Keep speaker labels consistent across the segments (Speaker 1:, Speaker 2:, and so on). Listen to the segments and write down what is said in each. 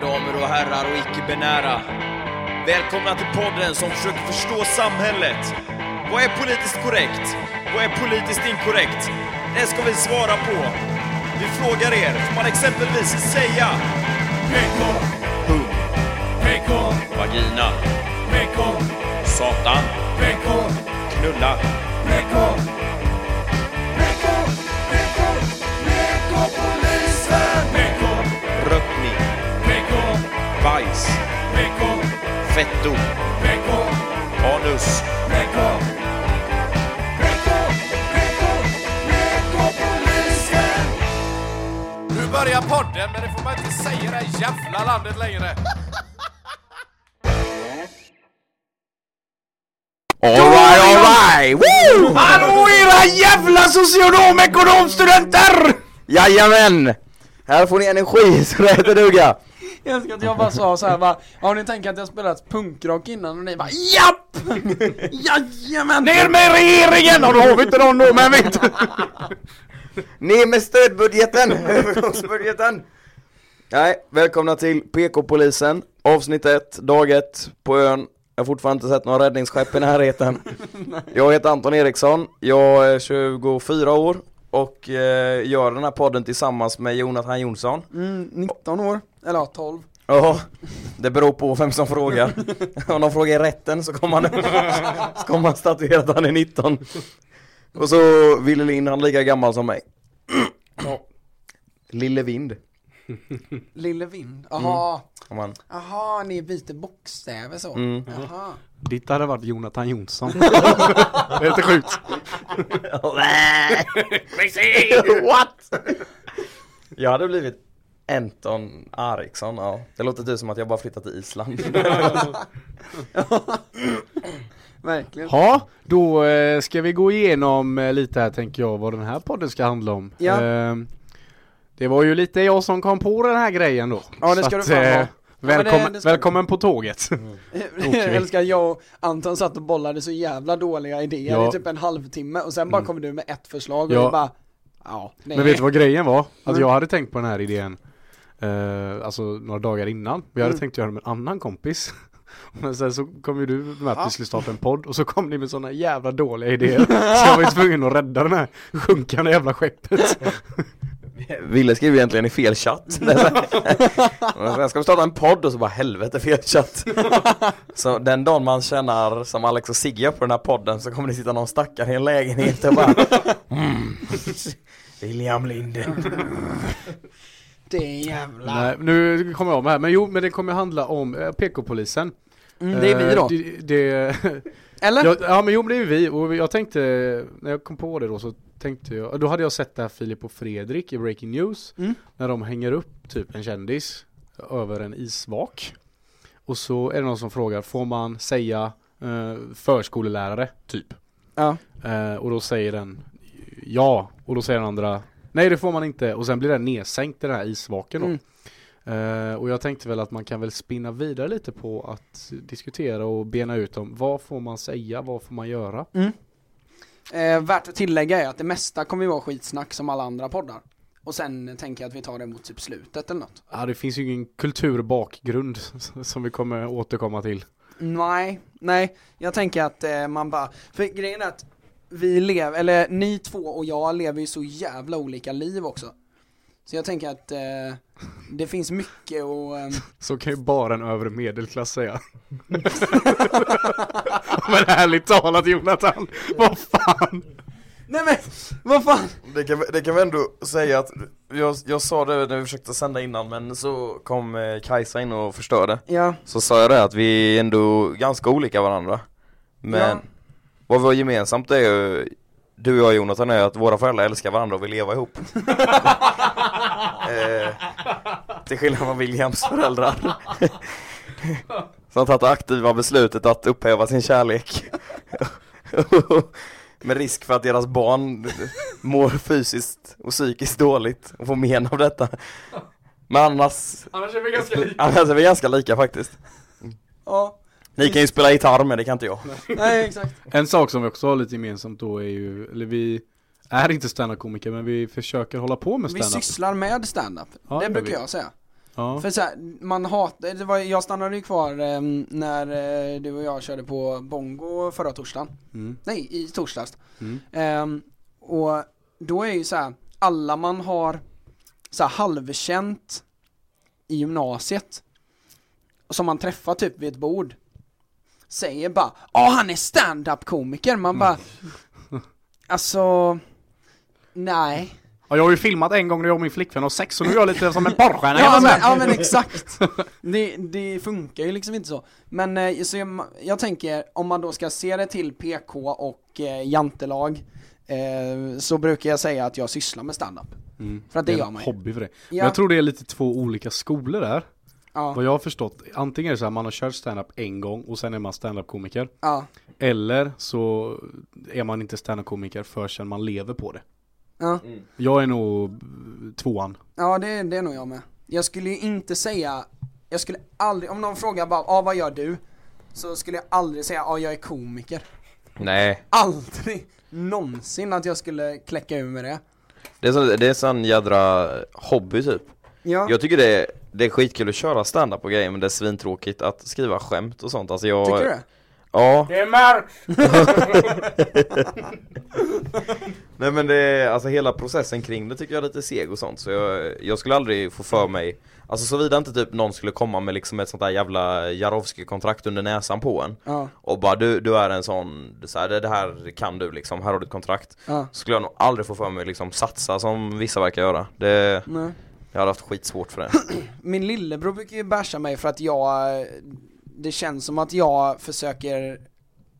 Speaker 1: Mina damer och herrar och icke-binära. Välkomna till podden som försöker förstå samhället. Vad är politiskt korrekt? Vad är politiskt inkorrekt? Det ska vi svara på. Vi frågar er, får man exempelvis säga
Speaker 2: PK,
Speaker 1: pung,
Speaker 2: PK,
Speaker 1: vagina,
Speaker 2: PK,
Speaker 1: satan,
Speaker 2: PK,
Speaker 1: knulla,
Speaker 2: PK,
Speaker 1: bajs, fetto, anus!
Speaker 2: Nu börjar podden, men det får man inte säga i det här jävla landet längre.
Speaker 1: Alright, alright! Woo!
Speaker 3: Hallå era jävla socionomekonomstudenter!
Speaker 4: Jajamän! Här får ni energi så det heter duga!
Speaker 3: Jag älskar att jag bara sa såhär bara, ja ni tänker att jag spelat punkrock innan och ni bara JAPP! Jajamän!
Speaker 4: Ner med regeringen! Och då har vi inte någon då men vet Ner med stödbudgeten! Övergångsbudgeten! Nej, välkomna till PK-polisen, avsnitt 1, dag 1, på ön Jag har fortfarande inte sett några räddningsskepp i närheten Jag heter Anton Eriksson, jag är 24 år och eh, gör den här podden tillsammans med Jonathan Jonsson
Speaker 3: Mm, 19 år, eller ja 12
Speaker 4: Ja, det beror på vem som frågar. Om de frågar i rätten så kommer man, så kommer man statuera att han är 19. Och så Ville Lind, han är lika gammal som mig. Lille Vind.
Speaker 3: Lille Vind, jaha,
Speaker 4: man,
Speaker 3: jaha ni byter bokstäver så,
Speaker 4: Mm.
Speaker 3: jaha
Speaker 5: Ditt hade varit Jonathan Jonsson. det är lite sjukt.
Speaker 4: What? Jag hade blivit Anton Ariksson, ja. Det låter typ som att jag bara flyttat till Island.
Speaker 3: Verkligen
Speaker 5: Ja, då eh, ska vi gå igenom eh, lite här tänker jag vad den här podden ska handla om.
Speaker 3: Ja.
Speaker 5: Eh, det var ju lite jag som kom på den här grejen då.
Speaker 3: Ja, det ska
Speaker 5: att,
Speaker 3: du fan
Speaker 5: eh,
Speaker 3: ha.
Speaker 5: Välkommen,
Speaker 3: men det- det ska
Speaker 5: välkommen på tåget.
Speaker 3: Jag älskar jag och Anton satt och bollade så jävla dåliga idéer
Speaker 5: Ja.
Speaker 3: i typ en halvtimme och sen bara
Speaker 5: Mm.
Speaker 3: kommer du med ett förslag och
Speaker 5: Ja.
Speaker 3: bara Ja, nej.
Speaker 5: Men vet du vad grejen var? Att
Speaker 3: Mm.
Speaker 5: jag hade tänkt på den här idén eh, Alltså några dagar innan. Vi hade
Speaker 3: Mm.
Speaker 5: tänkt göra det med en annan kompis. Men sen så kom ju du med att vi skulle starta en podd och så kom ni med sådana jävla dåliga idéer. så jag var ju tvungen att rädda den här sjunkande jävla skeppet.
Speaker 4: Ville skrev ju egentligen i fel chatt Sen ska vi starta en podd och så bara helvete fel chatt Så den dagen man känner som Alex och Sigge på den här podden så kommer det sitta någon stackare i en lägenhet och bara mm. William Linde
Speaker 3: Det är jävla
Speaker 5: Nej, nu kommer jag med här. Men jo, men det kommer handla om eh, PK-polisen.
Speaker 3: mm, Det är vi
Speaker 5: Eh,
Speaker 3: då,
Speaker 5: Det, det,
Speaker 3: eller?
Speaker 5: ja, ja men jo men det är vi och jag tänkte, när jag kom på det då så tänkte jag, då hade jag sett det här Filip och Fredrik i Breaking News
Speaker 3: Mm.
Speaker 5: När de hänger upp typ en kändis över en isvak Och så är det någon som frågar, får man säga eh, förskolelärare typ?
Speaker 3: Ja,
Speaker 5: Eh, och då säger den ja, och då säger den andra nej det får man inte och sen blir den nedsänkt i den här isvaken då.
Speaker 3: Mm.
Speaker 5: Eh, och jag tänkte väl att man kan väl spinna vidare lite på att diskutera och bena ut om vad får man säga, vad får man göra?
Speaker 3: eh, värt att tillägga är att det mesta kommer ju vara skitsnack som alla andra poddar Och sen tänker jag att vi tar det mot typ slutet eller något
Speaker 5: Ja det finns ju ingen kulturbakgrund som vi kommer återkomma till.
Speaker 3: Nej, nej, jag tänker att eh, man bara, för grejen är att vi lever, eller ni två och jag lever ju så jävla olika liv också Så jag tänker att eh, det finns mycket och ehm,
Speaker 5: Så kan ju bara en övre medelklass säga. Men ärligt talat Jonathan, vad fan?
Speaker 3: Nej men, vad fan!
Speaker 4: det kan, det kan vi ändå säga att jag, jag sa det när vi försökte sända innan men så kom eh, Kajsa in och förstörde
Speaker 3: Ja,
Speaker 4: Så sa jag det att vi är ändå ganska olika varandra Men
Speaker 3: Ja.
Speaker 4: Vad vi har gemensamt är ju Du och jag Jonathan är att våra föräldrar älskar varandra och vill leva ihop. Eh, Till skillnad från Williams föräldrar. Som tagit det aktiva beslutet att upphäva sin kärlek. Med risk för att deras barn mår fysiskt och psykiskt dåligt och får men av detta. Men annars,
Speaker 5: Annars är vi ganska lika.
Speaker 4: annars är vi ganska lika faktiskt.
Speaker 3: Ja,
Speaker 4: Ni kan ju spela gitarr men det kan inte jag
Speaker 3: nej exakt
Speaker 5: En sak som vi också har lite gemensamt då är ju, eller vi är inte standup-komiker men vi försöker hålla på med
Speaker 3: Vi
Speaker 5: standup.
Speaker 3: sysslar med stand-up,
Speaker 5: Ja,
Speaker 3: det
Speaker 5: det
Speaker 3: brukar
Speaker 5: vi.
Speaker 3: jag säga
Speaker 5: Ja.
Speaker 3: För så här, man hatar, det var, jag stannade ju kvar eh, när eh, du och jag körde på Bongo förra torsdagen.
Speaker 5: Mm.
Speaker 3: Nej, i torsdags.
Speaker 5: Mm.
Speaker 3: Ehm, och då är ju så här, alla man har så här halvkänt i gymnasiet, som man träffar typ vid ett bord, säger bara Ja han är stand-up komiker, man bara Alltså Nej
Speaker 5: Ja, jag har ju filmat en gång när jag och min flickvän har sex, så nu är jag lite som en porrstjärna
Speaker 3: Ja men, ja men exakt! Det, det funkar ju liksom inte så. Men eh, så jag, jag tänker, om man då ska se det till PK och eh, jantelag eh, Så brukar jag säga att jag sysslar med standup.
Speaker 5: Mm.
Speaker 3: För att det
Speaker 5: är
Speaker 3: gör man ju.
Speaker 5: hobby för det. Men
Speaker 3: Ja,
Speaker 5: jag tror det är lite två olika skolor där.
Speaker 3: Ja,
Speaker 5: Vad jag har förstått, antingen är det så här man har kört stand-up en gång och sen är man stand-up komiker.
Speaker 3: ja,
Speaker 5: Eller så är man inte stand-up komiker förrän man lever på det.
Speaker 3: ja,
Speaker 5: Jag är nog tvåan.
Speaker 3: ja det, det är nog jag med. Jag skulle ju inte säga, jag skulle aldrig, om någon frågar bara ah, vad gör du? Så skulle jag aldrig säga ah, jag är komiker.
Speaker 4: Nej,
Speaker 3: Aldrig någonsin att jag skulle kläcka ur med det.
Speaker 4: det är, så, det är sån jädra hobby typ
Speaker 3: Ja,
Speaker 4: Jag tycker det är, det är skitkul att köra stand-up och grejer men det är svintråkigt att skriva skämt och sånt alltså jag
Speaker 3: tycker du det?
Speaker 4: Ja,
Speaker 5: Det är mörkt!
Speaker 4: nej men det är, alltså hela processen kring det tycker jag är lite seg och sånt så jag, jag skulle aldrig få för mig Alltså såvida inte typ någon skulle komma med liksom ett sånt där jävla Jarowski-kontrakt under näsan på en
Speaker 3: Ja,
Speaker 4: Och bara du, du är en sån, så här, det, det här kan du liksom, här har du ett kontrakt
Speaker 3: ja,
Speaker 4: Så skulle jag nog aldrig få för mig liksom satsa som vissa verkar göra Det,
Speaker 3: nej.
Speaker 4: Jag hade haft skitsvårt för det
Speaker 3: Min lillebror brukar ju basha mig för att jag, det känns som att jag försöker,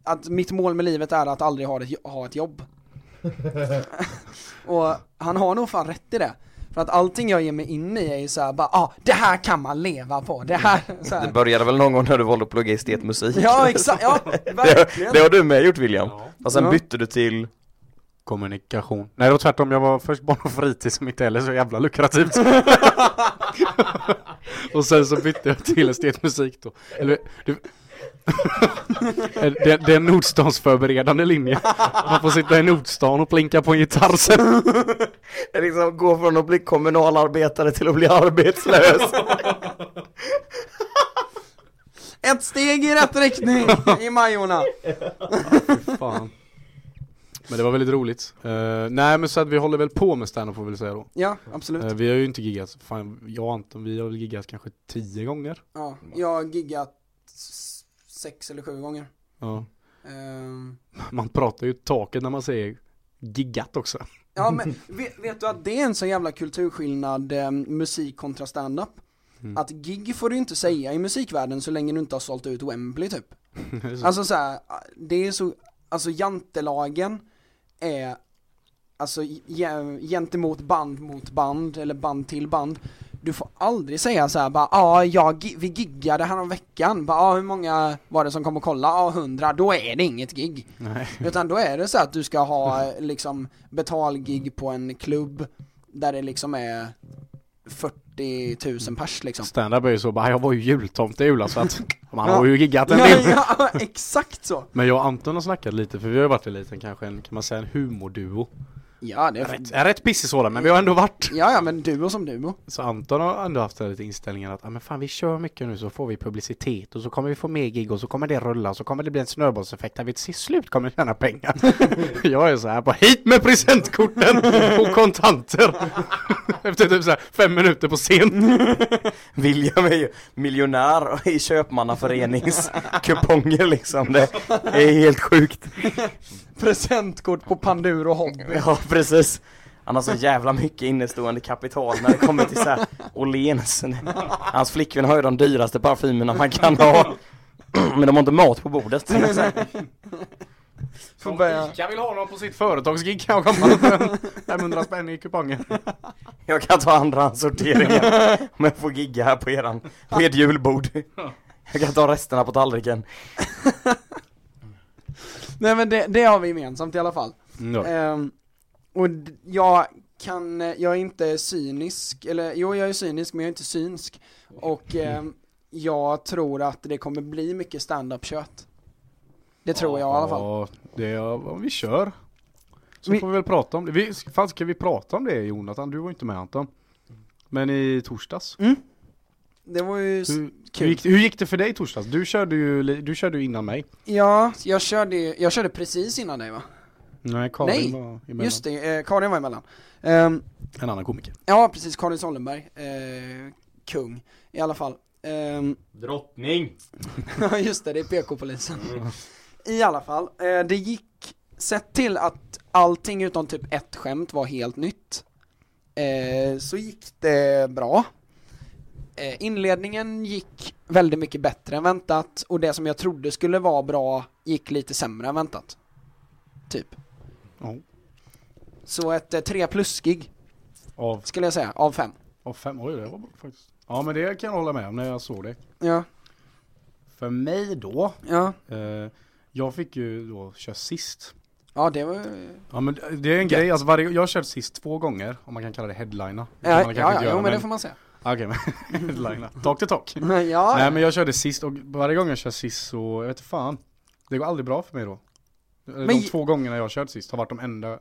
Speaker 3: att mitt mål med livet är att aldrig ha ett, ha ett jobb. och han har nog fan rätt i det. För att allting jag ger mig in i är ju såhär bara, ah, det här kan man leva på, det här, så
Speaker 4: Det
Speaker 3: här.
Speaker 4: började väl någon gång när du valde att plugga estetmusik?
Speaker 3: Ja exakt, ja
Speaker 4: det,
Speaker 3: verkligen.
Speaker 4: det har du med gjort William Och sen
Speaker 3: Ja.
Speaker 4: bytte du till
Speaker 5: Kommunikation. Nej det var tvärtom, jag var först barn och fritid som inte heller så jävla lukrativt. och sen så bytte jag till estetmusik då. Eller, du... det, det är en Nordstansförberedande linje. Man får sitta i Nordstan och plinka på en gitarr sen.
Speaker 4: liksom gå från att bli kommunalarbetare till att bli arbetslös
Speaker 3: Ett steg i rätt riktning i Majorna.
Speaker 5: Fan. Men det var väldigt roligt. Eh, nej men så att vi håller väl på med stand får vi väl säga då.
Speaker 3: Ja, absolut.
Speaker 5: Eh, vi har ju inte giggat, fan jag och Anton vi har väl giggat kanske tio gånger.
Speaker 3: Ja, jag har giggat sex eller sju gånger.
Speaker 5: Ja.
Speaker 3: Ehm,
Speaker 5: Man pratar ju taket när man säger giggat också.
Speaker 3: Ja men vet, vet du att det är en så jävla kulturskillnad eh, musik kontra stand-up?
Speaker 5: Mm.
Speaker 3: Att gig får du inte säga i musikvärlden så länge du inte har sålt ut Wembley typ.
Speaker 5: Så.
Speaker 3: Alltså så här, det är så, alltså jantelagen är Alltså ge- gentemot band mot band eller band till band Du får aldrig säga så här bara ja, jag, gi- vi giggade här veckan bara ja, hur många var det som kom och kolla? Ja, hundra, då är det inget gig
Speaker 5: Nej.
Speaker 3: utan då är det så att du ska ha liksom betalgig på en klubb där det liksom är 40 000 pers liksom.
Speaker 5: Stand-up är ju så bara, jag var ju jultomte i julas så att man
Speaker 3: Ja.
Speaker 5: har ju giggat en
Speaker 3: Ja,
Speaker 5: del.
Speaker 3: ja, exakt så!
Speaker 5: Men jag och Anton har snackat lite för vi har ju varit en liten kanske en, kan man säga en humorduo.
Speaker 3: Ja, det är
Speaker 5: Rätt, är rätt pissig sådan men vi har ändå varit.
Speaker 3: Ja, ja men duo som duo.
Speaker 5: Så Anton har ändå haft lite inställningen att, ah, men fan vi kör mycket nu så får vi publicitet och så kommer vi få mer gig och så kommer det rulla och så kommer det bli en snöbollseffekt där vi till slut kommer tjäna pengar. jag är så här på hit med presentkorten och kontanter. Efter typ så här fem minuter på scen.
Speaker 4: William är ju miljonär i köpmannaföreningskuponger liksom Det är helt sjukt
Speaker 3: Presentkort på Panduro Hobby.
Speaker 4: Ja precis. Han har så jävla mycket innestående kapital när det kommer till så här Åhléns. Hans flickvän har ju de dyraste parfymerna man kan ha. Men de har inte mat på bordet.
Speaker 3: Får börja.
Speaker 5: Ica vill ha någon på sitt företagsgig kan jag komma för 500 spänn i kupongen.
Speaker 4: Jag kan ta andrahandssorteringen om jag får gigga här på eran, på ert julbord. Jag kan ta resterna på tallriken
Speaker 3: Nej men det, det har vi gemensamt i alla fall.
Speaker 5: Ja.
Speaker 3: Ehm, och jag kan, jag är inte cynisk, eller jo jag är cynisk men jag är inte synsk. Och ehm, jag tror att det kommer bli mycket stand-up kött. Det tror jag i alla fall.
Speaker 5: Ja, det är, vi kör. Så
Speaker 3: Vi-
Speaker 5: får vi väl prata om det. Vi, fan ska vi prata om det Jonathan? Du var inte med Anton. Men i torsdags.
Speaker 3: Mm. Det var ju
Speaker 5: Hur, hur,
Speaker 3: kul.
Speaker 5: gick, hur gick det för dig torsdags? Du körde ju, du körde ju innan mig.
Speaker 3: Ja, jag körde, jag körde precis innan dig va?
Speaker 5: Nej, Karin
Speaker 3: Nej,
Speaker 5: var emellan.
Speaker 3: Just det, eh, Karin var emellan. Ehm,
Speaker 5: En annan komiker.
Speaker 3: ja, precis, Karin Sollenberg. Eh, kung, i alla fall. Ehm,
Speaker 4: Drottning!
Speaker 3: Ja just det, det är PK-polisen. I alla fall, eh, det gick, sett till att allting utom typ ett skämt var helt nytt, eh, så gick det bra. Eh, inledningen gick väldigt mycket bättre än väntat, och det som jag trodde skulle vara bra gick lite sämre än väntat. Typ.
Speaker 5: Ja.
Speaker 3: Så ett eh, 3 plus-gig,
Speaker 5: Av,
Speaker 3: skulle jag säga, av fem.
Speaker 5: av fem, oj det var bra faktiskt. Ja men det kan jag hålla med om när jag såg det.
Speaker 3: Ja,
Speaker 5: För mig då,
Speaker 3: ja,
Speaker 5: eh, jag fick ju då köra sist.
Speaker 3: ja det var
Speaker 5: Ja men det är en grej, alltså varje, jag har kört sist två gånger, om man kan kalla det kan
Speaker 3: Ja, ja, ja jo, men det får man säga.
Speaker 5: Okej men, headlina. Talk to talk.
Speaker 3: ja,
Speaker 5: Nej men jag körde sist och varje gång jag kör sist så, jag vet fan. Det går aldrig bra för mig då. De
Speaker 3: Men-
Speaker 5: två gångerna jag kört sist har varit de enda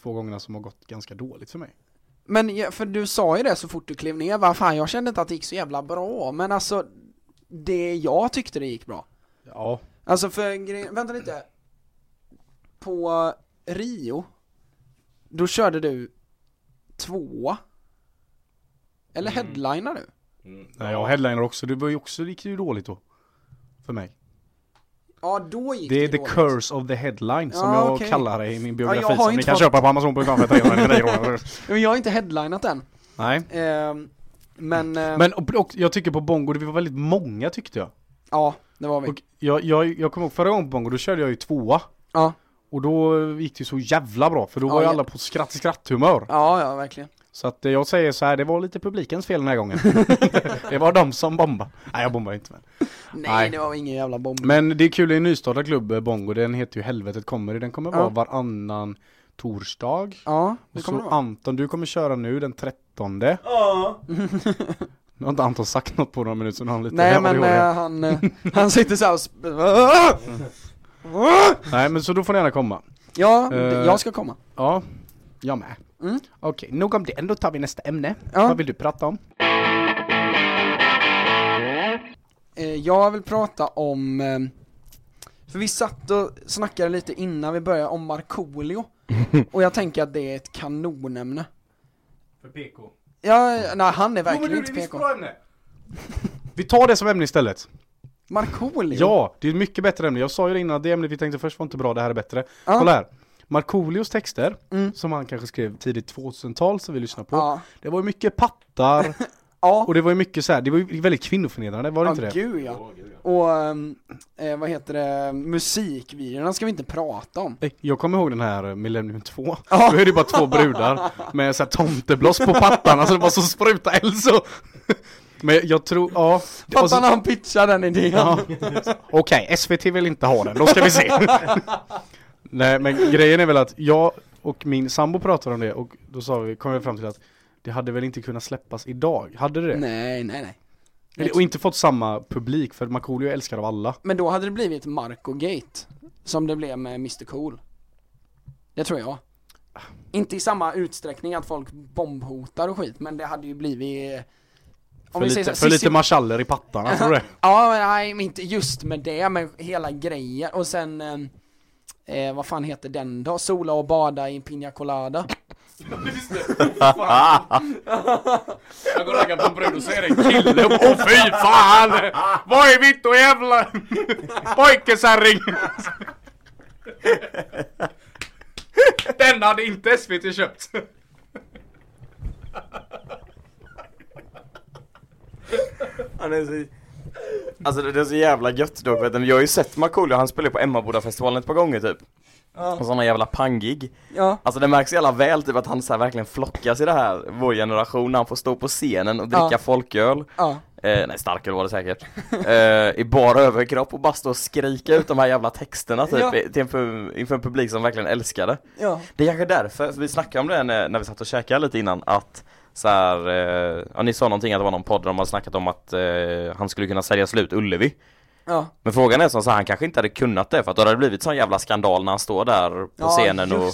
Speaker 5: två gångerna som har gått ganska dåligt för mig.
Speaker 3: Men för du sa ju det så fort du klev ner, vad fan jag kände inte att det gick så jävla bra, men alltså Det jag tyckte det gick bra
Speaker 5: Ja,
Speaker 3: Alltså för vänta lite På Rio Då körde du tvåa Eller headliner du?
Speaker 5: nej jag headliner också, det var ju också, gick ju dåligt då. För mig.
Speaker 3: Ja då gick
Speaker 5: Det är
Speaker 3: det
Speaker 5: the
Speaker 3: dåligt.
Speaker 5: curse of the headline som
Speaker 3: Ja,
Speaker 5: jag
Speaker 3: okej.
Speaker 5: kallar det i min biografi
Speaker 3: Ja, jag har
Speaker 5: som ni
Speaker 3: inte
Speaker 5: kan
Speaker 3: fått-
Speaker 5: köpa på amazon.com för 399 kronor.
Speaker 3: Men jag har inte headlinat än
Speaker 5: Nej.
Speaker 3: Ehm, Men, eh,
Speaker 5: Men och, och, jag tycker på bongo, det var väldigt många tyckte jag.
Speaker 3: ja det var vi
Speaker 5: Och jag, jag, jag kommer ihåg förra gången på bongo, då körde jag ju tvåa.
Speaker 3: Ja,
Speaker 5: Och då gick det ju så jävla bra, för då
Speaker 3: Ja,
Speaker 5: var ju alla på skratt skratt-humör.
Speaker 3: ja ja verkligen
Speaker 5: Så att jag säger så här, det var lite publikens fel den här gången. det var de som bombade. Nej jag bombar inte men.
Speaker 3: Nej,
Speaker 5: Nej.
Speaker 3: det var ingen jävla bomb
Speaker 5: Men det är kul, är en nystartad klubb, eh, Bongo, den heter ju Helvetet kommer. Den kommer vara
Speaker 3: Ja.
Speaker 5: varannan torsdag.
Speaker 3: Ja, det
Speaker 5: Och
Speaker 3: kommer
Speaker 5: så
Speaker 3: vara
Speaker 5: Anton, du kommer köra nu den 13 Ja Nu har inte Anton sagt något på några minuter så nu har han lite
Speaker 3: Nej men eh, han, eh, han sitter såhär och sp-
Speaker 5: Nej men så då får ni gärna komma
Speaker 3: Ja,
Speaker 5: Eh.
Speaker 3: jag ska komma
Speaker 5: Ja, jag med
Speaker 3: Mm.
Speaker 5: Okej, nog om det, då tar vi nästa ämne
Speaker 3: Ja.
Speaker 5: Vad vill du prata om?
Speaker 3: Eh, Jag vill prata om, eh, för vi satt och snackade lite innan vi började om Markoolio Och jag tänker att det är ett kanonämne
Speaker 5: För PK
Speaker 3: Ja, nej han är verkligen inte PK
Speaker 5: ämne Vi tar det som ämne istället
Speaker 3: Markoolio?
Speaker 5: Ja, det är ett mycket bättre ämne. Jag sa ju det innan, det ämnet vi tänkte först var inte bra, det här är bättre.
Speaker 3: Ja.
Speaker 5: Kolla här. Markoolios texter,
Speaker 3: Mm.
Speaker 5: som han kanske skrev tidigt 2000-tal som vi lyssnar på.
Speaker 3: Ja,
Speaker 5: Det var ju mycket pattar,
Speaker 3: ja,
Speaker 5: och det var ju mycket så här, det var ju väldigt kvinnoförnedrande, var det
Speaker 3: ja
Speaker 5: inte det?
Speaker 3: gud ja Och, ehm, eh, vad heter det, musikvideorna ska vi inte prata om
Speaker 5: Nej, Jag kommer ihåg den här eh, Millennium 2,
Speaker 3: Ja.
Speaker 5: då är det bara två brudar med så här tomtebloss på pattarna så det var så spruta eld så Men jag tror, ja och så-
Speaker 3: Fattar när han pitchar den idén
Speaker 5: Ja. Okej, SVT vill inte ha den, då ska vi se. Nej men grejen är väl att jag och min sambo pratade om det och då sa vi, kom vi fram till att det hade väl inte kunnat släppas idag, hade det?
Speaker 3: Nej, nej, nej
Speaker 5: Eller, och inte fått samma publik, för Markoolio är älskad av alla.
Speaker 3: Men då hade det blivit Marco-gate Som det blev med Mr Cool Det tror jag Inte i samma utsträckning att folk bombhotar och skit Men det hade ju blivit
Speaker 5: För,
Speaker 3: vi
Speaker 5: lite,
Speaker 3: säger så
Speaker 5: för lite marschaller i pattarna, tror du det?
Speaker 3: Ja, nej, men inte just med det, men hela grejen och sen eh, vad fan heter den då? Sola och bada i Pina Colada
Speaker 5: Jag går och raggar på en brud och ser en kille, åh fy fan! Vad är mitt och jävla pojkesärring? Den hade inte SVT köpt.
Speaker 4: Han är så... Alltså det det är så jävla gött dock vet. Du. Jag har ju sett Markoolio, han spelar på Emmabodafestivalen ett par gånger typ. Och sådana jävla pangig.
Speaker 3: Ja,
Speaker 4: Alltså det märks jävla väl typ att han så verkligen flockas i det här, vår generation, när han får stå på scenen och dricka
Speaker 3: Ja.
Speaker 4: folköl.
Speaker 3: Ja,
Speaker 4: eh, Nej starköl var det säkert. Eh, I bara överkropp och bara stå och skrika ut de här jävla texterna typ
Speaker 3: Ja.
Speaker 4: till en, inför en publik som verkligen älskar det.
Speaker 3: Ja,
Speaker 4: Det är kanske därför, för vi snackade om det när, när vi satt och käkade lite innan, att så här, eh, ja ni sa någonting att det var någon podd där de hade snackat om att eh, han skulle kunna sälja slut Ullevi
Speaker 3: ja,
Speaker 4: Men frågan är som så här, han kanske inte hade kunnat det för att då hade det blivit sån jävla skandal när han står där på
Speaker 3: ja
Speaker 4: scenen och,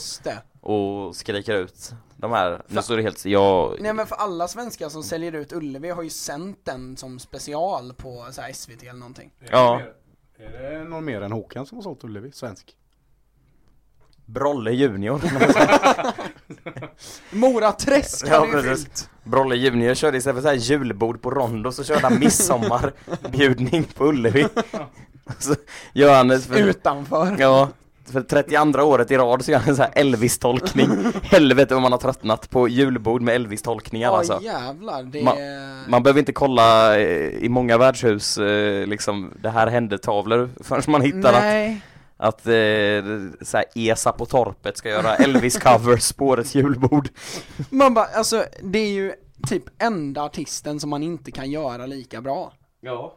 Speaker 4: och skriker ut de här, nu står det helt, jag,
Speaker 3: Nej men för alla svenskar som säljer ut Ullevi har ju sänt den som special på så här SVT eller någonting.
Speaker 4: ja,
Speaker 5: Är det någon mer än Håkan som har sålt Ullevi? Svensk?
Speaker 4: Brolle Junior
Speaker 3: Mora Träsk
Speaker 4: Ja,
Speaker 3: hade ju
Speaker 4: precis.
Speaker 3: fyllt.
Speaker 4: Brolle Junior körde istället för så här julbord på Rondo så körde han midsommarbjudning på Ullevi Så gör han det för,
Speaker 3: Utanför.
Speaker 4: ja, för 32 året i rad så gör han en så här Elvis-tolkning Helvete vad man har tröttnat på julbord med Elvis-tolkningar
Speaker 3: Ja
Speaker 4: alltså
Speaker 3: jävlar, det
Speaker 4: Ma-
Speaker 3: är...
Speaker 4: Man behöver inte kolla eh, i många värdshus eh, liksom det här hände tavlor förrän man hittar att,
Speaker 3: Nej.
Speaker 4: Att eh, så här, Esa på torpet ska göra Elvis-covers på årets julbord
Speaker 3: Man bara, alltså det är ju typ enda artisten som man inte kan göra lika bra.
Speaker 4: Ja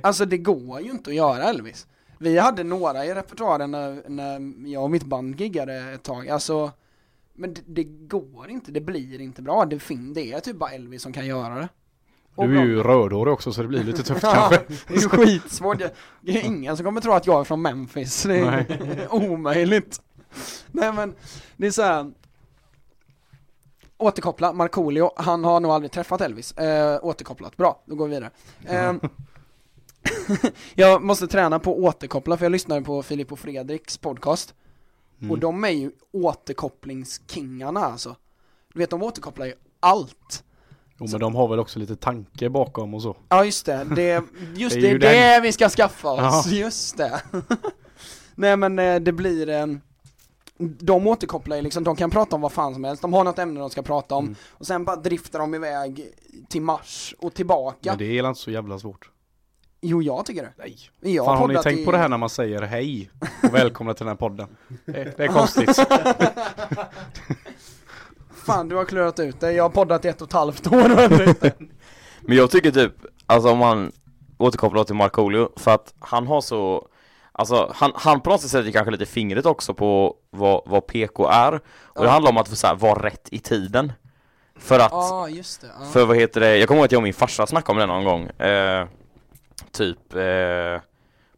Speaker 3: Alltså det går ju inte att göra Elvis. Vi hade några i repertoaren när, när jag och mitt band giggade ett tag, alltså Men det, det går inte, det blir inte bra, det, fin, det är typ bara Elvis som kan göra det.
Speaker 5: Du är ju rödhårig också så det blir lite tufft kanske.
Speaker 3: det är ju skitsvårt, det är ingen som kommer tro att jag är från Memphis, det är omöjligt. Nej men, det är så här. Återkoppla, Markoolio, han har nog aldrig träffat Elvis. Eh, återkopplat, bra, då går vi vidare. Eh, jag måste träna på återkoppla för jag lyssnade på Filip och Fredriks podcast. Och de är ju återkopplingskingarna alltså. Du vet, de återkopplar ju allt.
Speaker 5: Jo men de har väl också lite tanke bakom och så.
Speaker 3: Ja just det, det just
Speaker 5: Det är
Speaker 3: det, det,
Speaker 5: den.
Speaker 3: vi ska skaffa oss,
Speaker 5: Ja.
Speaker 3: just det. Nej men eh, det blir en de återkopplar ju liksom, de kan prata om vad fan som helst, de har något ämne de ska prata om
Speaker 5: Mm.
Speaker 3: och sen bara driftar de iväg till Mars och tillbaka.
Speaker 5: Men det är inte så jävla svårt.
Speaker 3: Jo jag tycker det.
Speaker 5: Nej.
Speaker 3: Jag
Speaker 5: Fan har ni tänkt
Speaker 3: i-
Speaker 5: på det här när man säger hej och välkomna till den här podden? Det, det är konstigt.
Speaker 3: Fan du har klurat ut det, jag har poddat i ett och ett halvt år.
Speaker 4: Men jag tycker typ, alltså om man återkopplar till Markoolio, för att han har så Alltså han, han på något sätt sätter kanske lite fingret också på vad, vad PK är Och det handlar om att så här, vara rätt i tiden För att,
Speaker 3: Ja just det, ja.
Speaker 4: för vad heter det, jag kommer ihåg att jag och min farsa snackade om det någon gång eh, Typ, eh,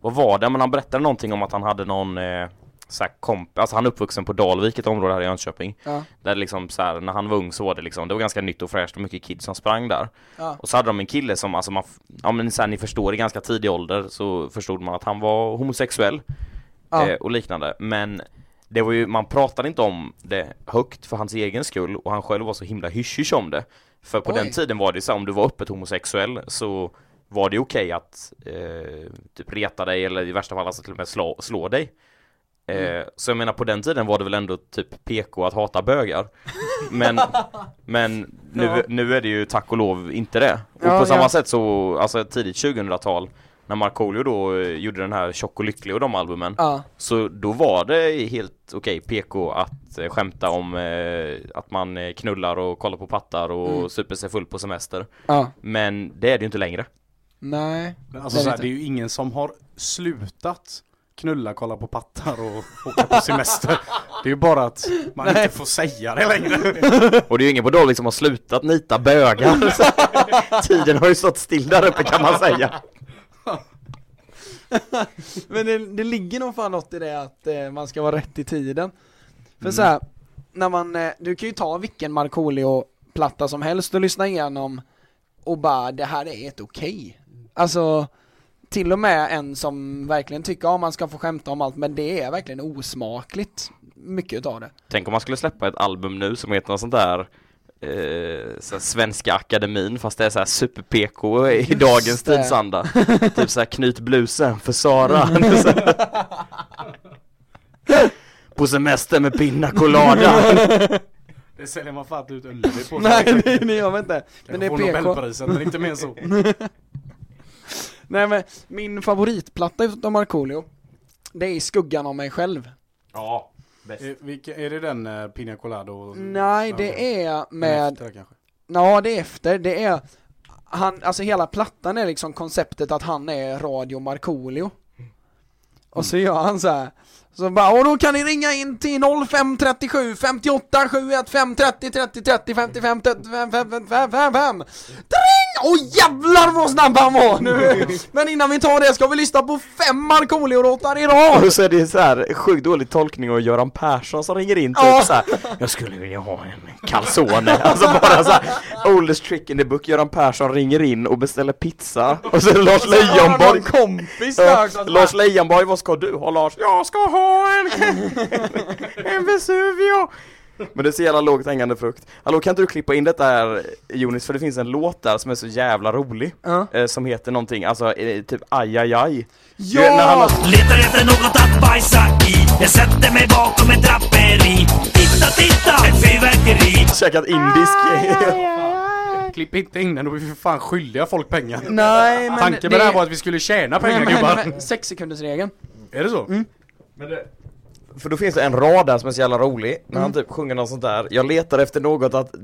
Speaker 4: vad var det? Men han berättade någonting om att han hade någon eh, så här komp, alltså han är uppvuxen på Dalvik, ett område här i Jönköping
Speaker 3: ja.
Speaker 4: Där liksom så här, när han var ung så var det liksom, det var ganska nytt och fräscht och mycket kids som sprang där
Speaker 3: Ja.
Speaker 4: och så hade de en kille som, alltså man, ja men så här, ni förstår i ganska tidig ålder så förstod man att han var homosexuell
Speaker 3: Ja.
Speaker 4: eh, och liknande Men det var ju, man pratade inte om det högt för hans egen skull och han själv var så himla hysch om det För på
Speaker 3: Oj.
Speaker 4: den tiden var det så här, om du var öppet homosexuell så var det okej att eh, typ reta dig eller i värsta fall alltså till och med slå, slå dig Eh, så jag menar på den tiden var det väl ändå typ PK att hata bögar Men, men nu,
Speaker 3: Ja.
Speaker 4: nu är det ju tack och lov inte det Och
Speaker 3: Ja,
Speaker 4: på samma
Speaker 3: ja.
Speaker 4: sätt så, alltså tidigt 2000-tal När Markoolio då eh, gjorde den här Tjock och lycklig och de albumen
Speaker 3: Ja.
Speaker 4: Så då var det helt okej PK att eh, skämta om eh, att man eh, knullar och kollar på pattar och
Speaker 3: Mm.
Speaker 4: super sig full på semester
Speaker 3: ja.
Speaker 4: Men det är det ju inte längre
Speaker 3: Nej.
Speaker 5: Men alltså
Speaker 3: Det är
Speaker 5: så här,
Speaker 3: lite-
Speaker 5: det är ju ingen som har slutat knulla, kolla på pattar och åka på semester. Det är ju bara att man
Speaker 3: Nej.
Speaker 5: inte får säga det längre.
Speaker 4: Och det är ju ingen på Dalvik som har slutat nita bögar Tiden har ju stått still där uppe kan man säga
Speaker 3: Men det, det ligger nog fan något i det att eh, man ska vara rätt i tiden. För
Speaker 5: Mm.
Speaker 3: så här, när man, eh, du kan ju ta vilken Markoolio-platta som helst och lyssna igenom och bara, det här är ett okej. Alltså, till och med en som verkligen tycker att man ska få skämta om allt, men det är verkligen osmakligt, mycket utav det.
Speaker 4: Tänk om man skulle släppa ett album nu som heter något sånt där eh, så här Svenska Akademin fast det är så här super-PK i
Speaker 3: Just
Speaker 4: dagens
Speaker 3: det.
Speaker 4: tidsanda Typ så här knyt blusen för Sara. På semester med pina colada
Speaker 5: Det säljer man fan inte ut Ullevi på.
Speaker 3: Nej, det, det gör man inte. Men det är PK.
Speaker 5: Nobelpriset, men inte mer så.
Speaker 3: Nej men, min favoritplatta utav Markoolio, det är skuggan av mig själv.
Speaker 5: Ja. Är, vilka, är det den uh, Pina Colada? Och,
Speaker 3: Nej, det är med
Speaker 5: Efter, kanske.
Speaker 3: Ja, det är efter. Det är han, alltså hela plattan är liksom konceptet att han är Radio Markoolio. Och så gör han så här. Så bara, och då kan ni ringa in till 0537 58 71 5 30 30 30 55 35 55 55 55 Åh jävlar vad snabb han var nu! Men innan vi tar det ska vi lyssna på fem Markoolio-låtar idag!
Speaker 4: Och så är det så här sjukt dålig tolkning av Göran Persson som ringer in typ
Speaker 3: Ja.
Speaker 4: så här. Jag skulle vilja ha en calzone Alltså bara så här Oldest trick in the book Göran Persson ringer in och beställer pizza Och så är det Lars
Speaker 3: någon kompis där
Speaker 4: Lars Leijonborg, vad ska du ha Lars? Jag ska ha en, en Vesuvio Men det är så jävla lågt hängande frukt Hallå kan inte du klippa in detta här Jonis för det finns en låt där som är så jävla rolig
Speaker 3: Ja.
Speaker 4: eh, Som heter någonting, alltså eh, typ aj aj aj
Speaker 3: Ja!
Speaker 4: När han har
Speaker 6: Letar efter något att bajsa i Jag sätter mig bakom ett draperi Titta, titta, ett fyrverkeri
Speaker 4: käkat indisk
Speaker 5: Klipp inte in den, då är vi för fan skyldiga folk pengar.
Speaker 3: Nej men
Speaker 5: Tanken med det här var att vi skulle tjäna pengar
Speaker 3: men,
Speaker 5: gubbar.
Speaker 3: men, sex sekunders regeln
Speaker 5: Är det så?
Speaker 4: För då finns det en rad där som är så jävla rolig, när
Speaker 3: Mm.
Speaker 4: han typ sjunger något sånt där Jag letar efter något att,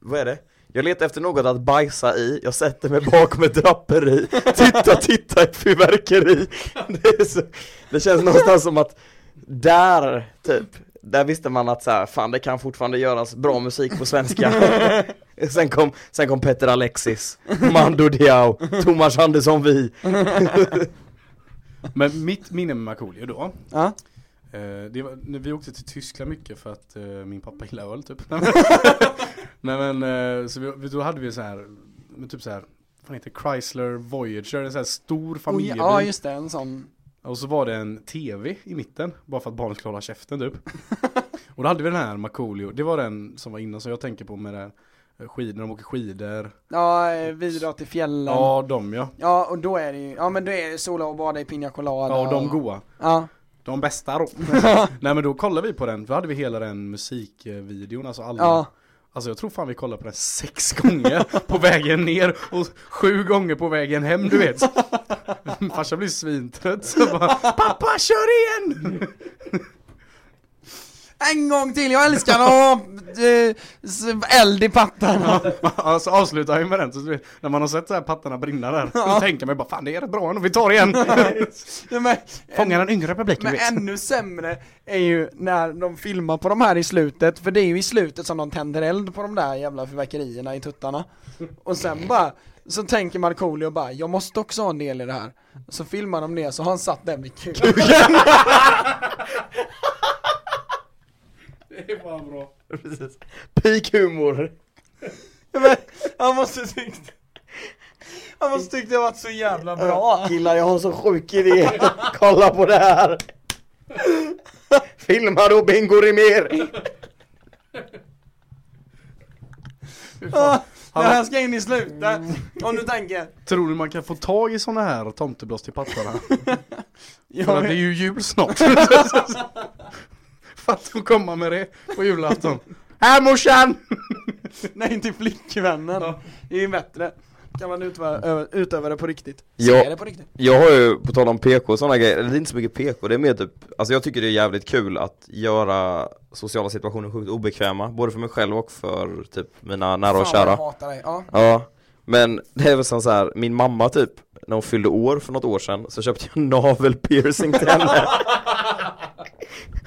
Speaker 4: vad är det? Jag letar efter något att bajsa i, jag sätter mig bakom ett draperi Titta, titta ett fyrverkeri det, så, det känns någonstans som att där, typ där visste man att så här, fan det kan fortfarande göras bra musik på svenska Sen kom, sen kom Petter Alexis, Mando Diao, Thomas Andersson Vi
Speaker 5: Men mitt minne med Markoolio då.
Speaker 3: Ja,
Speaker 5: det var, vi åkte till Tyskland mycket för att eh, min pappa gillar öl typ. Nej men, eh, så vi, då hade vi så här, typ så här, vad heter? Chrysler Voyager, en så här stor
Speaker 3: oh,
Speaker 5: familjebil.
Speaker 3: ja just det, en sån
Speaker 5: Och så var det en tv i mitten, bara för att barnen skulle hålla käften typ. och då hade vi den här Markoolio, det var den som var innan som jag tänker på med det här eh, skid, när de åker skidor.
Speaker 3: Ja, eh, vi drar till fjällen
Speaker 5: Ja, de ja.
Speaker 3: Ja, och då är det ju, ja men då är det sola och bada i Pina Colada
Speaker 5: Ja, och de goa.
Speaker 3: Ja,
Speaker 5: De bästa då. Nej men då kollade vi på den, då hade vi hela den musikvideon, alltså alla.
Speaker 3: ja
Speaker 5: Alltså jag tror fan vi kollade på den sex gånger på vägen ner och sju gånger på vägen hem du vet. Farsan blir svintrött så bara Pappa kör igen!
Speaker 3: En gång till, jag älskar att ha eh, eld i pattarna.
Speaker 5: Alltså avslutar jag med den, så när man har sett så här pattarna brinna där, så tänker man bara fan det är rätt bra ändå, vi tar igen!
Speaker 3: Ja, men,
Speaker 5: Fånga den yngre publiken
Speaker 3: men
Speaker 5: vet.
Speaker 3: ännu sämre är ju när de filmar på de här i slutet, för det är ju i slutet som de tänder eld på de där jävla fyrverkerierna i tuttarna. Och sen bara, så tänker Markoolio bara, jag måste också ha en del i det här. Så filmar de det, så har han satt den vid kuken
Speaker 5: Det är fan bra.
Speaker 4: Precis. Peak humor
Speaker 3: Men Han måste tyckt Han måste tyckt det varit så jävla bra.
Speaker 4: Killar jag har så sjuk idé, kolla på det här. Filma då Bingo Rimér?
Speaker 3: Ja, Det här ska in i slutet, om du tänker.
Speaker 5: Tror du man kan få tag i såna här tomtebloss till pattarna?
Speaker 3: Ja,
Speaker 5: För att det är ju jul snart. För att de kommer med det på julafton. Här morsan!
Speaker 3: Nej till flickvännen, det är ju bättre Kan man utöva, utöva det på riktigt?
Speaker 4: Ja.
Speaker 3: Det på riktigt
Speaker 4: Jag har ju, på tal om PK och sådana grejer, det är inte så mycket PK, det är mer typ Alltså jag tycker det är jävligt kul att göra sociala situationer sjukt obekväma, både för mig själv och för typ mina nära och
Speaker 3: Fan,
Speaker 4: kära
Speaker 3: jag hatar dig, ja
Speaker 4: Ja, men det är väl som så här, min mamma typ, när hon fyllde år för något år sedan så köpte jag navelpiercing till henne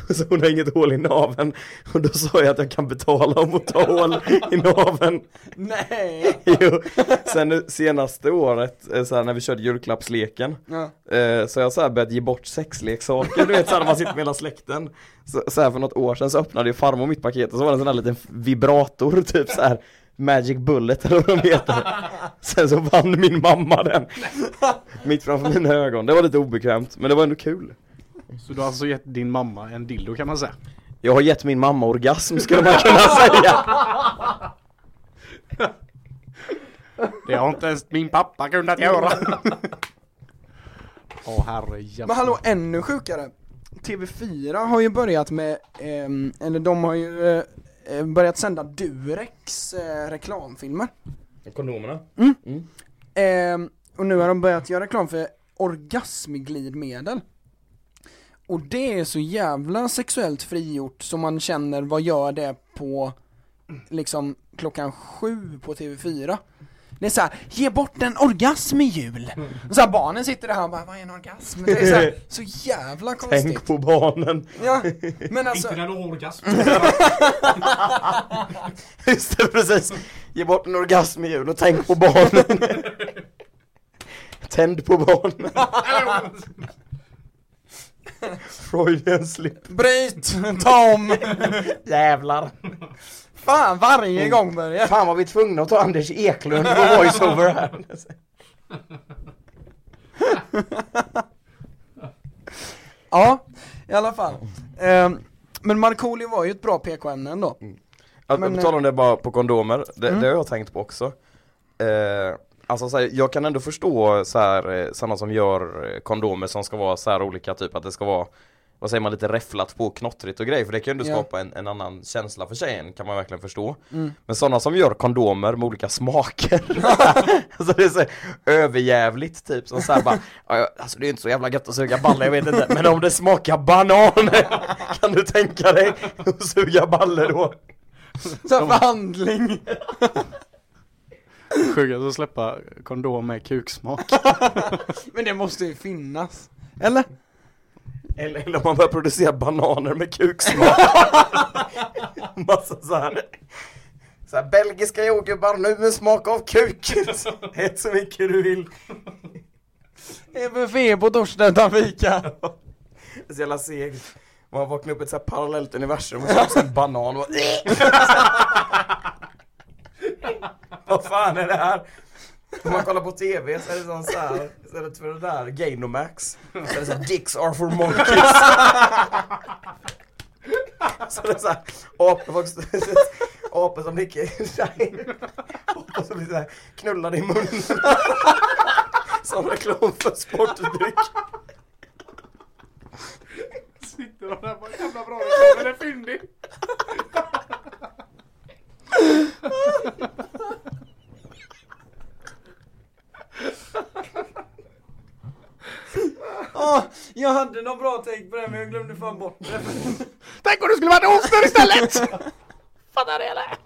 Speaker 4: Så hon har inget hål i naveln. Och då sa jag att jag kan betala om att ta hål i naveln.
Speaker 3: Nej!
Speaker 4: Jo, sen senaste året, eh, så här, när vi körde julklappsleken
Speaker 3: Ja.
Speaker 4: eh, Så jag så här börjat ge bort sexleksaker, du vet såhär när man sitter med hela släkten. Så, så här för något år sedan så öppnade ju farmor mitt paket och så var det en sån här liten vibrator typ så här Magic Bullet eller vad de heter. Sen så vann min mamma den. Mitt framför mina ögon, det var lite obekvämt men det var ändå kul
Speaker 5: Så du har alltså gett din mamma en dildo kan man säga?
Speaker 4: Jag har gett min mamma orgasm skulle man kunna säga
Speaker 5: Det har inte ens min pappa kunnat göra. Åh herre jävlar.
Speaker 3: Men hallå, ännu sjukare TV4 har ju börjat med, ehm, eller de har ju eh, eh, börjat sända Durex eh, reklamfilmer
Speaker 4: Kondomerna?
Speaker 3: Ehm, och nu har de börjat göra reklam för orgasmglidmedel Och det är så jävla sexuellt frigjort så man känner vad gör det på liksom klockan sju på TV4 Det är så här, ge bort en orgasm i jul! Och så här, barnen sitter där och bara, vad är en orgasm? Det är så, här, så jävla konstigt
Speaker 4: Tänk på barnen
Speaker 3: Ja, men alltså,
Speaker 5: när du har orgasm.
Speaker 4: Just det, precis Ge bort en orgasmhjul och tänk på barnen. Tänd på barnen. Freudian slip.
Speaker 3: Bryt! Ta om!
Speaker 4: Jävlar.
Speaker 3: Fan varje gång Börje!
Speaker 4: Fan var vi tvungna att ta Anders Eklund på voiceover här.
Speaker 3: Ja, i alla fall. Ehm, men Markoolio var ju ett bra PK-ämne ändå.
Speaker 4: Att,
Speaker 3: Men,
Speaker 4: på tal om det bara på kondomer, det,
Speaker 3: Mm.
Speaker 4: det har jag tänkt på också. Eh, alltså så här, jag kan ändå förstå så här, eh, sådana som gör eh, kondomer som ska vara så här olika, typ att det ska vara vad säger man, lite räfflat på knottrigt och grejer för det kan ju ändå
Speaker 3: Ja.
Speaker 4: skapa en, en annan känsla för tjejen kan man verkligen förstå.
Speaker 3: Mm.
Speaker 4: Men sådana som gör kondomer med olika smaker, alltså det är så överjävligt typ som såhär bara, "Ja, ja, alltså det är inte så jävla gött att suga balle, jag vet inte, men om det smakar banan, kan du tänka dig att suga balle då?
Speaker 3: Så förhandling!
Speaker 5: Sjukt att släppa kondom med kuksmak.
Speaker 3: Men det måste ju finnas. Eller?
Speaker 4: Eller, eller om man börjar producera bananer med kuksmak. Massa så här. Så här, belgiska jordgubbar nu med smak av kuk. Ät så mycket du vill.
Speaker 3: Det är buffé på torsdag utan fika.
Speaker 4: Det är så jävla segt. Man vaknar upp i ett så här parallellt universum och så har en banan och Vad fan är det här? Om man kollar på TV så är det sån så här, istället för det där Gainomax. Så är det så här Dicks are for monkeys. Så det är såhär apor, apor som dricker apor som blir såhär knullade i munnen Som reklam för sportdryck.
Speaker 5: Sitter de där bara jävla bra reklam, den är fyndig.
Speaker 3: Åh, jag hade någon bra tänk på det men jag glömde fan bort det.
Speaker 5: Tänk om du skulle varit ostör istället! Fattar du eller?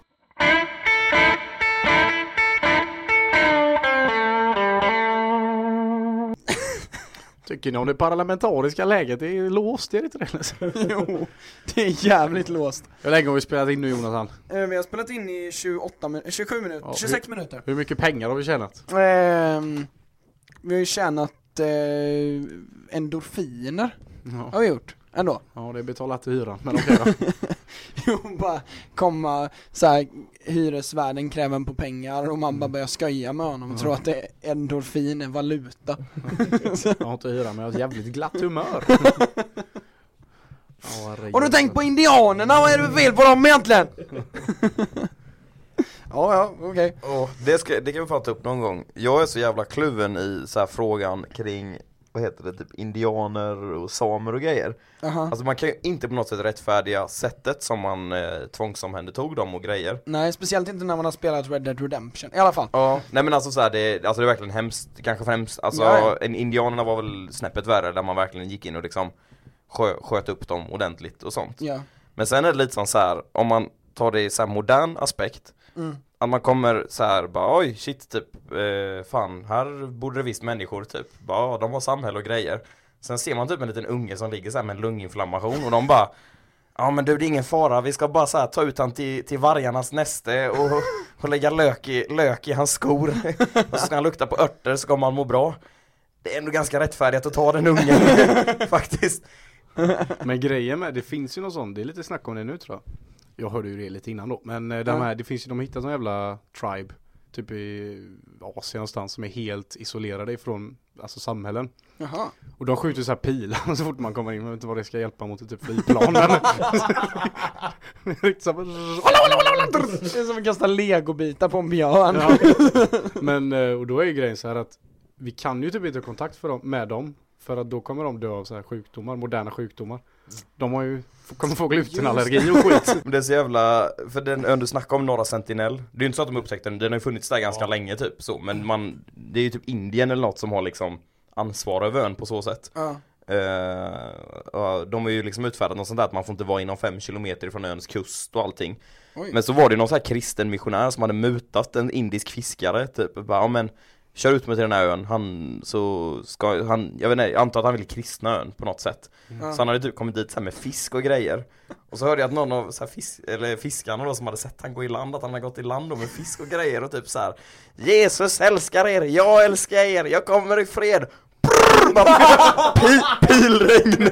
Speaker 5: Tycker ni om det parlamentariska läget? Det är låst, är det inte det?
Speaker 3: jo, det är jävligt låst.
Speaker 5: Hur länge har vi spelat in nu Jonathan?
Speaker 3: Eh, Vi har spelat in i 28 min- 27 minuter,
Speaker 5: Ja,
Speaker 3: 26 minuter.
Speaker 5: Hur mycket pengar har vi tjänat?
Speaker 3: Ehm, vi har ju tjänat eh, endorfiner,
Speaker 5: Ja,
Speaker 3: har vi gjort, ändå.
Speaker 5: ja det är betalat hyran, men okej då.
Speaker 3: Jo, bara komma såhär, hyresvärden kräver en på pengar och man bara börjar skoja med honom och tror att det är endorfin är valuta.
Speaker 5: Jag har inte hyra men jag har ett jävligt glatt humör. Ja,
Speaker 3: Har du tänkt på indianerna? Vad är det för fel på dem egentligen? Ja, ja, okej.
Speaker 4: Åh, det, ska, det kan vi fan ta upp någon gång. Jag är så jävla kluven i så frågan kring, vad heter det, typ indianer och samer och grejer.
Speaker 3: Jaha.
Speaker 4: Alltså man kan ju inte på något sätt rättfärdiga sättet som man eh, tvångsomhändertog dem och grejer.
Speaker 3: Nej, speciellt inte när man har spelat Red Dead Redemption, i alla fall.
Speaker 4: Ja, nej men alltså så här, det, alltså det är verkligen hemskt, kanske främst, alltså
Speaker 3: Ja,
Speaker 4: indianerna var väl snäppet värre där man verkligen gick in och liksom skö, sköt upp dem ordentligt och sånt.
Speaker 3: Ja.
Speaker 4: Men sen är det lite som så här, om man tar det i så modern aspekt
Speaker 3: Mm.
Speaker 4: Att man kommer så här bara oj shit typ, eh, fan här borde det visst människor typ, bara de har samhälle och grejer. Sen ser man typ en liten unge som ligger så här med en lunginflammation och de bara Ja men du det är ingen fara, vi ska bara så här, ta ut han till, till vargarnas näste och, och lägga lök i, lök i hans skor. Och så ska han lukta på örter så kommer han må bra. Det är ändå ganska rättfärdigt att ta den ungen faktiskt.
Speaker 5: Men grejen med, det finns ju någon sån, det är lite snack om det nu tror jag. Jag hörde ju det lite innan då, men eh, de här, det finns ju, de har hittat någon jävla tribe, typ i Asien någonstans, som är helt isolerade ifrån, alltså samhällen.
Speaker 3: Jaha.
Speaker 5: Och de skjuter så här pilar så fort man kommer in, jag vet inte vad det ska hjälpa mot ett typ flygplan
Speaker 3: Det är som att kasta legobitar på en björn.
Speaker 5: Ja. Men, eh, och då är ju grejen så här att vi kan ju typ inte ha kontakt för dem, med dem för att då kommer de dö av så här sjukdomar, moderna sjukdomar. De har ju, kommer få glutenallergi och skit.
Speaker 4: Men det är så jävla, för den ön du snackar om, Norra Sentinel Det är ju inte så att de upptäckte den, den har ju funnits där ganska länge typ så Men man, det är ju typ Indien eller något som har liksom ansvar över ön på så sätt
Speaker 3: Ja.
Speaker 4: Och De har ju liksom utfärdat något sånt där att man får inte vara inom fem kilometer ifrån öns kust och allting
Speaker 3: Oj.
Speaker 4: Men så var det någon så här kristen missionär som hade mutat en indisk fiskare typ bara, ja men kör ut mig till den här ön, han så ska han, jag vet inte, jag antar att han vill kristna ön på något sätt.
Speaker 3: Ja.
Speaker 4: Så han hade typ kommit dit så här med fisk och grejer. Och så hörde jag att någon av så här fisk, eller fiskarna då som hade sett han gå i land, att han hade gått i land då med fisk och grejer och typ så här Jesus älskar er, jag älskar er, jag kommer i fred. Pilregn.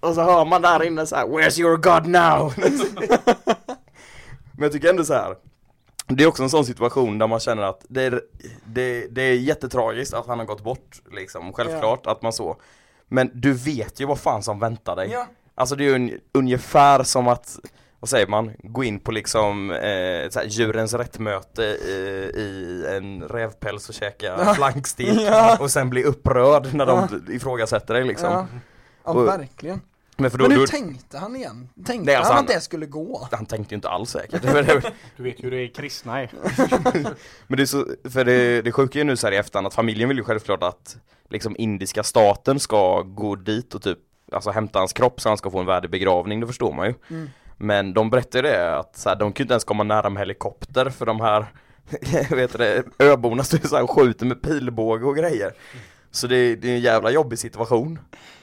Speaker 4: och så hör man där inne så här Where's your God now? Men jag tycker ändå så här. Det är också en sån situation där man känner att det är, det, det är jättetragiskt att han har gått bort liksom, självklart att man så. Men du vet ju vad fan som väntar dig.
Speaker 3: Ja.
Speaker 4: Alltså det är ju un, ungefär som att, vad säger man, gå in på liksom eh, så här, djurens rättmöte i, i en rävpäls och käka flankstek
Speaker 3: Ja.
Speaker 4: och sen bli upprörd när de ifrågasätter dig liksom.
Speaker 3: Ja, ja
Speaker 4: Och-
Speaker 3: verkligen.
Speaker 4: Men för då,
Speaker 3: Men hur
Speaker 4: då
Speaker 3: tänkte han igen? Tänkte
Speaker 4: Nej, alltså
Speaker 3: han
Speaker 4: han-
Speaker 3: att det skulle gå?
Speaker 4: han tänkte ju inte alls säkert
Speaker 5: Du vet ju hur det är kristna är.
Speaker 4: Men det är så, för det, det sjuka är ju nu så här i efterhand att familjen vill ju självklart att liksom indiska staten ska gå dit och typ Alltså hämta hans kropp så han ska få en värdig begravning, det förstår man ju
Speaker 3: Mm.
Speaker 4: Men de berättar ju det att så här, de kan ju inte ens komma nära med helikopter för de här vet det, öborna står så här och skjuter med pilbåge och grejer Så det, det är en jävla jobbig situation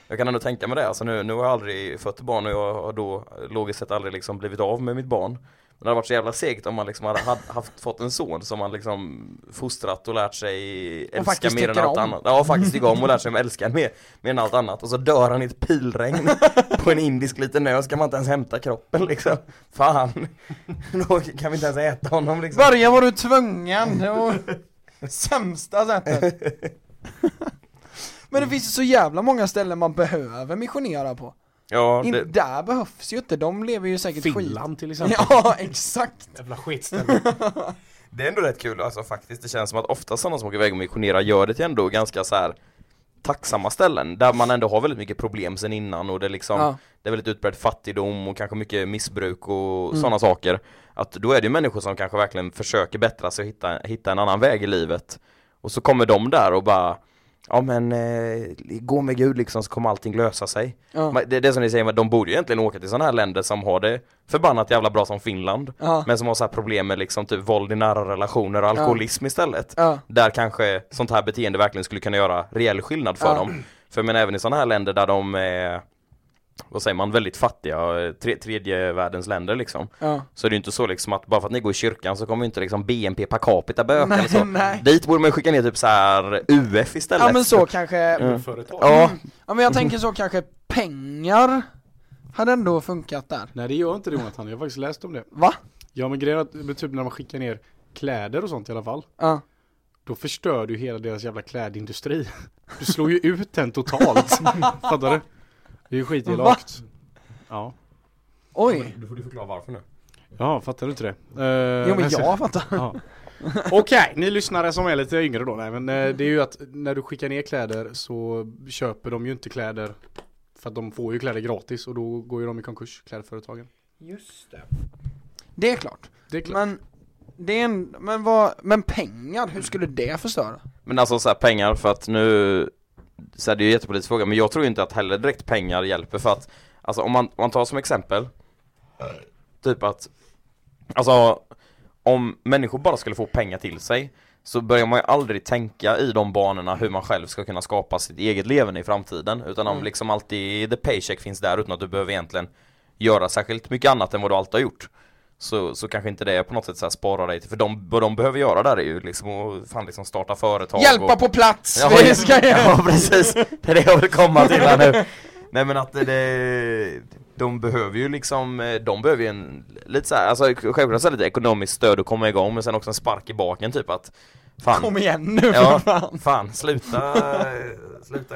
Speaker 4: Jag kan ändå tänka mig det, alltså nu, nu har jag aldrig fött barn och jag har då logiskt sett aldrig liksom blivit av med mitt barn men det hade varit så jävla segt om man liksom hade, haft, fått en son som man liksom fostrat och lärt sig älska mer än allt
Speaker 3: om.
Speaker 4: annat. Ja, faktiskt tycka om och lärt sig att älska mer, mer än allt annat. Och så dör han i ett pilregn på en indisk liten ö, ska man inte ens hämta kroppen liksom. Fan. Då kan vi inte ens äta honom liksom.
Speaker 3: Börja var du tvungen, det var sämsta sättet. Men det finns ju så jävla många ställen man behöver missionera på.
Speaker 4: Ja,
Speaker 3: In,
Speaker 4: det,
Speaker 3: där behövs ju inte, de lever ju säkert skit.
Speaker 5: Finland till exempel.
Speaker 3: Ja, exakt.
Speaker 5: Jävla skitställe.
Speaker 4: det är ändå rätt kul alltså faktiskt. Det känns som att ofta sådana som åker iväg och missionerar gör det till ändå ganska så här tacksamma ställen där man ändå har väldigt mycket problem sen innan och det är liksom
Speaker 3: Ja.
Speaker 4: det är väldigt utbredd fattigdom och kanske mycket missbruk och sådana saker. Att då är det ju människor som kanske verkligen försöker bättra sig och hitta, hitta en annan väg i livet. Och så kommer de där och bara Ja men eh, gå med Gud liksom så kommer allting lösa sig.
Speaker 3: Ja.
Speaker 4: Men Det är det som ni säger, de borde ju egentligen åka till sådana här länder som har det förbannat jävla bra som Finland.
Speaker 3: Ja.
Speaker 4: Men som har så här problem med liksom typ våld i nära relationer och alkoholism istället.
Speaker 3: Ja.
Speaker 4: Där kanske sånt här beteende verkligen skulle kunna göra reell skillnad för dem. För men även i sådana här länder där de är vad säger man, väldigt fattiga, eh, tre, tredje världens länder liksom.
Speaker 3: Ja.
Speaker 4: Så det är ju inte så liksom att bara för att ni går i kyrkan så kommer inte liksom BNP per capita böka
Speaker 3: Nej,
Speaker 4: eller så.
Speaker 3: nej.
Speaker 4: Dit borde man ju skicka ner typ så här UF istället.
Speaker 3: Ja men så kanske,
Speaker 4: Mm.
Speaker 5: Företag.
Speaker 4: Ja,
Speaker 3: ja men jag tänker så kanske pengar hade ändå funkat där.
Speaker 5: Nej det gör inte det Jonathan, jag har faktiskt läst om det.
Speaker 3: Va?
Speaker 5: Ja men grejen är att typ när man skickar ner kläder och sånt i alla fall.
Speaker 3: Ja.
Speaker 5: Då förstör du hela deras jävla klädindustri. Du slår ju ut den totalt. Fattar du? Det är ju skitelakt. Ja.
Speaker 3: Oj.
Speaker 4: Du får du förklara varför nu.
Speaker 5: Ja, fattar du inte det? Uh,
Speaker 3: Jo men jag fattar.
Speaker 5: Ja. Okej, ni lyssnare som är lite yngre då. Nej, men eh, det är ju att när du skickar ner kläder så köper de ju inte kläder för att de får ju kläder gratis och då går ju de i konkurs, klädföretagen.
Speaker 3: Just det. Det är klart.
Speaker 5: Det är klart.
Speaker 3: Men, det är en, men vad, men pengar, hur skulle det förstöra?
Speaker 4: Men alltså så här, pengar för att nu så här, det är ju en jättepolitisk fråga men jag tror inte att heller direkt pengar hjälper för att Alltså om man, om man tar som exempel Typ att Alltså Om människor bara skulle få pengar till sig Så börjar man ju aldrig tänka i de banorna hur man själv ska kunna skapa sitt eget levande i framtiden Utan om liksom alltid the paycheck finns där utan att du behöver egentligen Göra särskilt mycket annat än vad du alltid har gjort så, så kanske inte det på något sätt så här sparar dig till, för de, vad de behöver göra där är ju liksom att fan liksom starta företag
Speaker 3: Hjälpa
Speaker 4: och,
Speaker 3: på plats!
Speaker 4: Ja,
Speaker 3: Vi ska
Speaker 4: ja precis, det är det jag vill komma till här nu Nej men att det, de behöver ju liksom, de behöver ju en, lite så här, alltså självklart så lite ekonomiskt stöd att komma igång men sen också en spark i baken typ att Fan,
Speaker 3: Kom igen nu
Speaker 4: ja,
Speaker 3: fan.
Speaker 4: fan sluta, sluta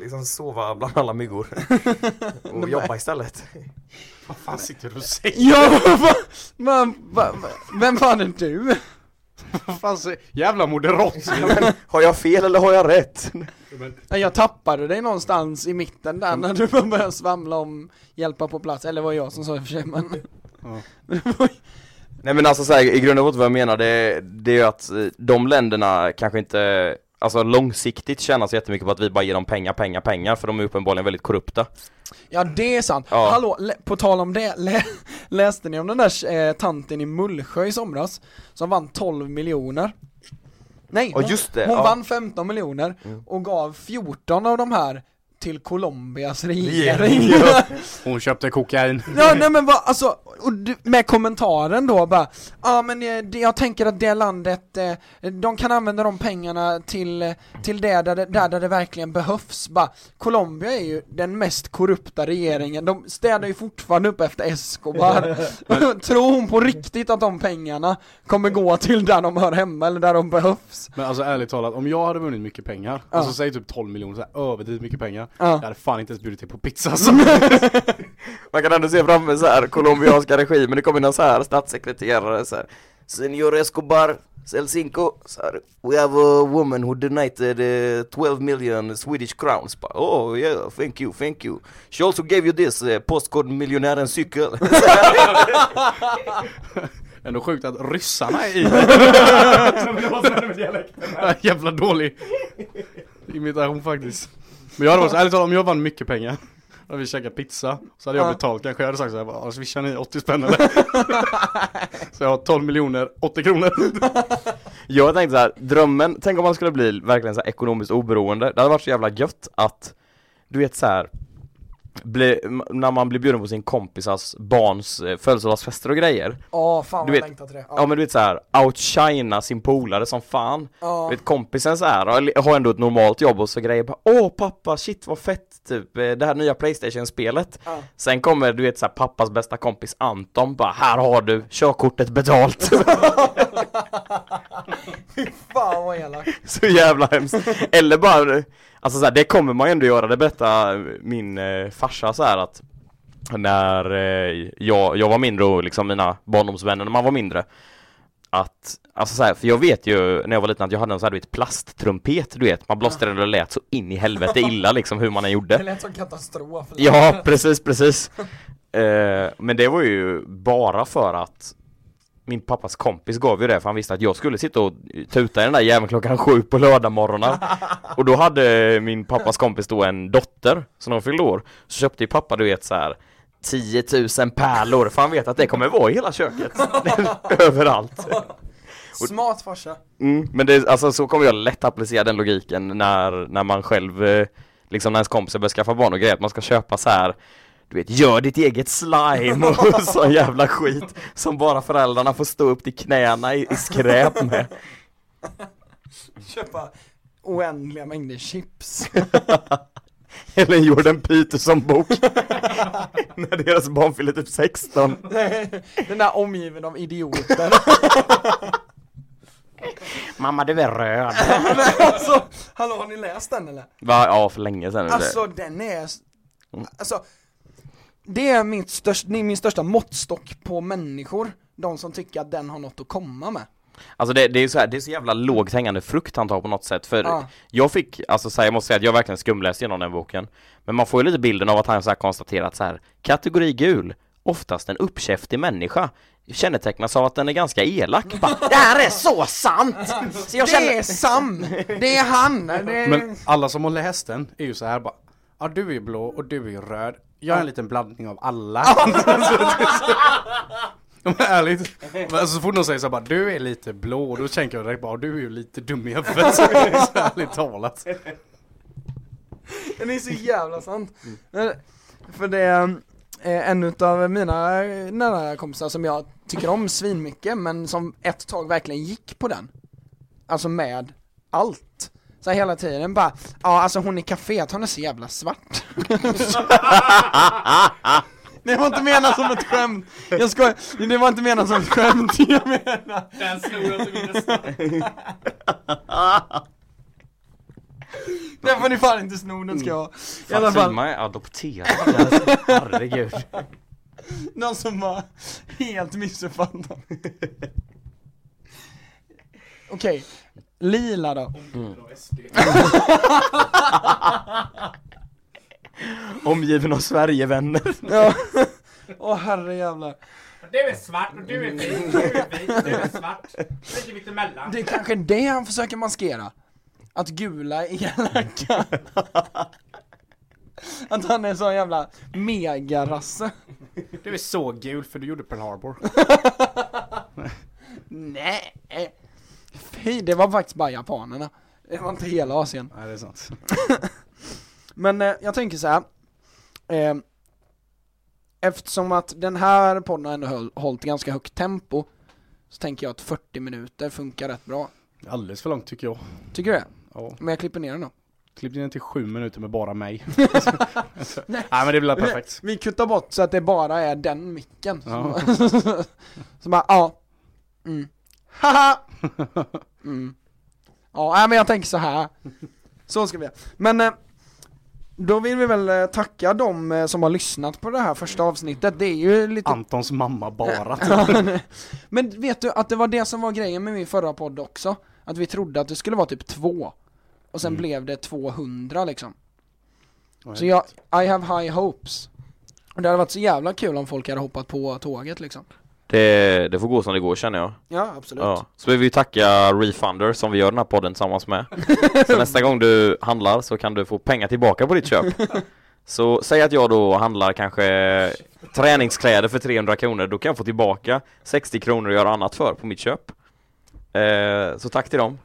Speaker 4: liksom sova bland alla myggor och jobba istället
Speaker 5: Vad fan sitter du och säger?
Speaker 3: Ja, va, va, va, va, vem fan är du?
Speaker 5: Vad fan säger Jävla moderat!
Speaker 4: men, Har jag fel eller har jag rätt?
Speaker 3: Nej, Jag tappade dig någonstans i mitten där när du började svamla om hjälpa på plats, eller var jag som sa i och för sig men
Speaker 5: Ja.
Speaker 4: Nej men alltså så här, i grund och botten vad jag menar det, det är ju att eh, de länderna kanske inte alltså långsiktigt tjäna så jättemycket på att vi bara ger dem pengar, pengar, pengar för de är uppenbarligen väldigt korrupta.
Speaker 3: Ja det är sant.
Speaker 4: Ja.
Speaker 3: Hallå, på tal om det, lä läste ni om den där eh, tanten i Mullsjö i somras? Som vann 12 miljoner? Nej,
Speaker 4: Ja,
Speaker 3: hon,
Speaker 4: just det,
Speaker 3: hon
Speaker 4: ja.
Speaker 3: vann 15 miljoner och gav 14 av de här till Colombias regering.
Speaker 5: Hon köpte kokain.
Speaker 3: Ja nej men vad, alltså, och du, med kommentaren då bara, ja men eh, jag tänker att det landet, eh, de kan använda de pengarna till, till det där, det där, där det verkligen behövs, bara, Colombia är ju den mest korrupta regeringen, de städar ju fortfarande upp efter Escobar, tror hon på riktigt att de pengarna kommer gå till där de hör hemma eller där de behövs?
Speaker 5: Men alltså ärligt talat, om jag hade vunnit mycket pengar,
Speaker 3: Ja.
Speaker 5: alltså säg typ 12 miljoner, så här, överdrivet mycket pengar,
Speaker 3: Ja.
Speaker 5: jag hade fan inte ens bjudit till på pizza alltså.
Speaker 4: Man kan ändå se framför så här colombianska regimen, det kommer någon så här statssekreterare så här. Senor Escobar, Cel Cinco, så här, We have a woman who donated uh, 12 million Swedish crowns. Oh yeah, thank you, thank you. She also gave you this, uh, postcode miljonärens cykel.
Speaker 5: Ändå sjukt att ryssarna är i Jävla dålig imitation faktiskt. Men jag hade varit så ärligt talat, om jag vann mycket pengar och vi käkat pizza, så hade jag
Speaker 3: Ja.
Speaker 5: betalt kanske, jag hade sagt såhär, bara, swishar ni 80 spänn eller? så jag har 12 miljoner, 80 kronor.
Speaker 4: Jag tänkte så här, drömmen, tänk om man skulle bli verkligen så här ekonomiskt oberoende. Det hade varit så jävla gött att, du vet så här. Bli, när man blir bjuden på sin kompisars barns eh, födelsedagsfester och grejer.
Speaker 3: Ja fan
Speaker 4: Du
Speaker 3: vad jag längtar till det.
Speaker 4: Ja men du vet så här, outshina sin polare som fan.
Speaker 3: Ja.
Speaker 4: Du vet kompisen så här har- ändå ett normalt jobb och så grejer bara Åh pappa, shit vad fett typ, eh, det här nya Playstation-spelet.
Speaker 3: Ja.
Speaker 4: Sen kommer du vet så här, pappas bästa kompis Anton bara Här har du, körkortet betalt.
Speaker 3: Fan vad elakt.
Speaker 4: Så jävla hemskt. Eller bara, alltså så här, det kommer man ju ändå göra, det berättade min eh, farsa så här att när eh, jag, jag var mindre och liksom mina barndomsvänner när man var mindre att, alltså så här, för jag vet ju när jag var liten att jag hade en sån här du vet plasttrumpet du vet, man blåste den och det lät så in i helvete illa liksom hur man än
Speaker 3: Det
Speaker 4: gjorde
Speaker 3: lät som katastrof.
Speaker 4: Ja, precis, precis eh, Men det var ju bara för att min pappas kompis gav ju det för han visste att jag skulle sitta och tuta i den där jäveln klockan sju på lördagmorgnar Och då hade min pappas kompis då en dotter som de fyllde år Så köpte ju pappa du vet så här 10 000 pärlor för han vet att det kommer vara i hela köket. Överallt.
Speaker 3: Smart farsa.
Speaker 4: mm, Men det, alltså så kommer jag lätt applicera den logiken när, när man själv eh, Liksom när ens kompisar börjar skaffa barn och grejer att man ska köpa så här du vet, gör ditt eget slime och sån jävla skit som bara föräldrarna får stå upp till knäna i, i skräp med.
Speaker 3: Köpa oändliga mängder chips.
Speaker 4: Eller en Jordan Peterson-bok. När deras barn fyller typ 16.
Speaker 3: Den där omgiven av idioter.
Speaker 4: Mamma du är röd.
Speaker 3: Alltså, hallå har ni läst den eller?
Speaker 4: Va? Ja, för länge sedan.
Speaker 3: Alltså den är, alltså det är det är min största måttstock på människor, de som tycker att den har något att komma med.
Speaker 4: Alltså det, det är så här, det är så jävla lågt hängande frukt han tar på något sätt för
Speaker 3: Ja.
Speaker 4: jag fick, alltså så här, jag måste säga att jag verkligen skumläste genom den boken Men man får ju lite bilden av att han så här konstaterat så här kategori gul, oftast en uppkäftig människa kännetecknas av att den är ganska elak Bara, Det här är så sant! Så jag
Speaker 3: Det
Speaker 4: känner...
Speaker 3: är Sam! Det är han! Det är...
Speaker 5: Men alla som har läst den är ju så här bara, ja du är blå och du är röd, jag är en liten blandning av alla. Men ärligt, Men så fort någon säger så här bara, du är lite blå, då tänker jag direkt bara, du är ju lite dum i huvudet. Så ärligt talat.
Speaker 3: Den är så jävla sant. Men, För det är eh, en utav mina nära kompisar som jag tycker om svinmycket men som ett tag verkligen gick på den. Alltså med allt. Så här hela tiden bara, ja alltså hon i kaféet, hon är så jävla svart. Det var inte menat som ett skämt, jag ska, det var inte menat som ett skämt, jag menar
Speaker 7: Den snor jag till min nästa.
Speaker 3: Den får ni fan inte sno, den ska jag ha. I alla
Speaker 4: Fan,
Speaker 3: fall,
Speaker 4: Simon är adopterad, alltså, herregud
Speaker 3: någon som var helt missuppfattad. Okej, lila då.
Speaker 4: Omgiven av Sverigevänner
Speaker 3: Ja. Åh herre jävlar.
Speaker 7: Du är svart och du är vit, du är vit, du är svart. Lite mittemellan.
Speaker 3: Det är kanske det han försöker maskera. Att gula är elaka. att han är en sån jävla megarasse.
Speaker 5: Du är så gul för du gjorde Pearl Harbor.
Speaker 3: Nej. Fy, det var faktiskt bara japanerna. Det var inte hela Asien.
Speaker 5: Nej det är sant.
Speaker 3: Men eh, jag tänker så här. Eh, eftersom att den här podden har ändå höll, hållit ganska högt tempo så tänker jag att 40 minuter funkar rätt bra.
Speaker 5: Alldeles för långt tycker jag.
Speaker 3: Tycker du det?
Speaker 5: Ja.
Speaker 3: Men jag klipper ner den då.
Speaker 5: Klipp ner till sju minuter med bara mig. Nej men det blir perfekt.
Speaker 3: Vi kuttar bort så att det bara är den micken.
Speaker 5: Ja.
Speaker 3: Så, så bara, ja. Mm. Haha! Mm. Ja, men jag tänker så här. Så ska vi göra. Men eh, då vill vi väl eh, tacka de eh, som har lyssnat på det här första avsnittet. Det är ju lite
Speaker 5: Antons mamma bara.
Speaker 3: Men vet du att det var det som var grejen med min förra podd också? Att vi trodde att det skulle vara typ två Och sen blev det 200 liksom Så jag, I have high hopes Och det hade varit så jävla kul om folk hade hoppat på tåget liksom
Speaker 4: Det, det får gå som det går känner jag.
Speaker 3: Ja, absolut
Speaker 4: Ja. Så vill vi tacka Refunder som vi gör den här podden tillsammans med. Så nästa gång du handlar så kan du få pengar tillbaka på ditt köp. Så säg att jag då handlar kanske träningskläder för 300 kronor, då kan jag få tillbaka 60 kronor och göra annat för på mitt köp. Eh, så tack till dem.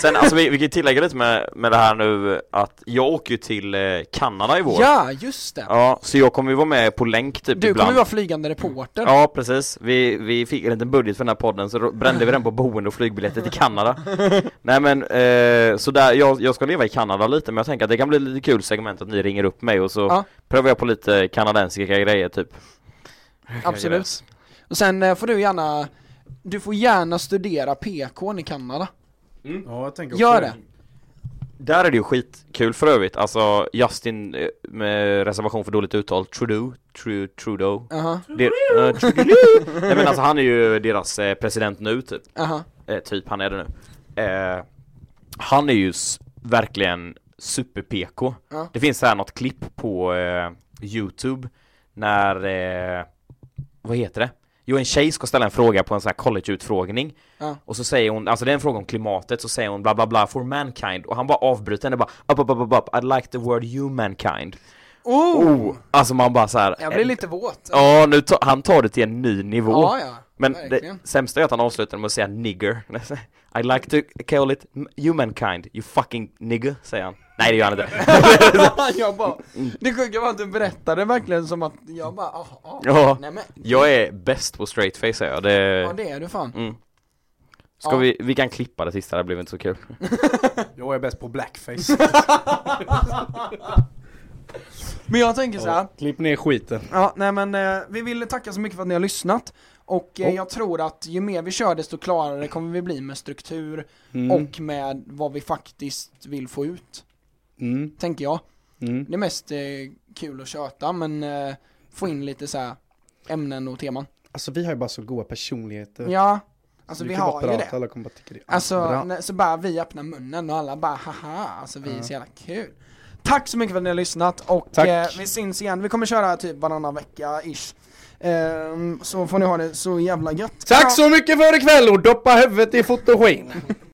Speaker 4: Sen alltså vi, vi kan tillägga lite med, med det här nu att jag åker ju till eh, Kanada i vår.
Speaker 3: Ja, just det!
Speaker 4: Ja, så jag kommer ju vara med på länk typ
Speaker 3: Du
Speaker 4: ibland.
Speaker 3: kommer ju vara flygande reporter
Speaker 4: Ja precis, vi, vi fick en liten budget för den här podden så då brände vi den på boende och flygbiljetter till Kanada Nej men, eh, så där, jag, jag ska leva i Kanada lite men jag tänker att det kan bli lite kul segment att ni ringer upp mig och så
Speaker 3: Ja.
Speaker 4: prövar jag på lite kanadensiska grejer typ
Speaker 3: Absolut Och sen eh, får du gärna Du får gärna studera PK i Kanada
Speaker 5: Ja jag tänker
Speaker 3: Gör det!
Speaker 4: Där är det ju skitkul för övrigt, alltså Justin eh, med reservation för dåligt uttal, Trudeau, Tru, Trudeau.
Speaker 3: Aha,
Speaker 4: det, uh, Trudeau. Nej men alltså han är ju deras eh, president nu typ.
Speaker 3: Aha.
Speaker 4: Eh, typ han är det nu. Eh, Han är ju verkligen super-PK
Speaker 3: Ja.
Speaker 4: Det finns så här något klipp på eh, Youtube När, eh, vad heter det? Jo en tjej ska ställa en fråga på en sån här collegeutfrågning
Speaker 3: Ja.
Speaker 4: Och så säger hon, alltså det är en fråga om klimatet, så säger hon bla bla bla for mankind Och han bara avbryter henne bara up up up up, up I'd like the word humankind
Speaker 3: Oh!
Speaker 4: Oh! Alltså man bara så här.
Speaker 3: Jag blir lite våt
Speaker 4: Ja, nu ta, han tar det till en ny nivå
Speaker 3: Ja, ja,
Speaker 4: men
Speaker 3: verkligen.
Speaker 4: det sämsta är att han avslutar med att säga nigger I like to call it humankind, you fucking nigger, säger han Nej det gör han inte
Speaker 3: jag bara, det sjuka var att du berättade verkligen som att jag bara, ah, ah.
Speaker 4: Ja,
Speaker 3: Nej men,
Speaker 4: jag är bäst på straight face säger jag, det,
Speaker 3: ja det är du fan
Speaker 4: mm. Ska
Speaker 3: Ja.
Speaker 4: vi, vi kan klippa det sista, det blev inte så kul
Speaker 5: Jag är bäst på blackface.
Speaker 3: Men jag tänker så här.
Speaker 5: Klipp ner skiten.
Speaker 3: ja nej men eh, vi vill tacka så mycket för att ni har lyssnat Och eh,
Speaker 5: Oh.
Speaker 3: jag tror att ju mer vi kör desto klarare kommer vi bli med struktur
Speaker 5: Mm.
Speaker 3: och med vad vi faktiskt vill få ut
Speaker 5: Mm.
Speaker 3: Tänker jag.
Speaker 5: Mm.
Speaker 3: Det är mest eh, kul att köta men eh, få in lite så här ämnen och teman.
Speaker 5: Alltså vi har ju bara så goda personligheter.
Speaker 3: Ja, alltså vi har ju det.
Speaker 5: Alla kommer bara tycka det är
Speaker 3: Alltså, när, så bara vi öppnar munnen och alla bara haha, alltså vi är så jävla kul. Tack så mycket för att ni har lyssnat och eh, vi syns igen, vi kommer köra typ varannan vecka ish. Ehm, Så får ni ha det så jävla gött.
Speaker 5: Tack så mycket för ikväll och doppa huvudet i fotogen.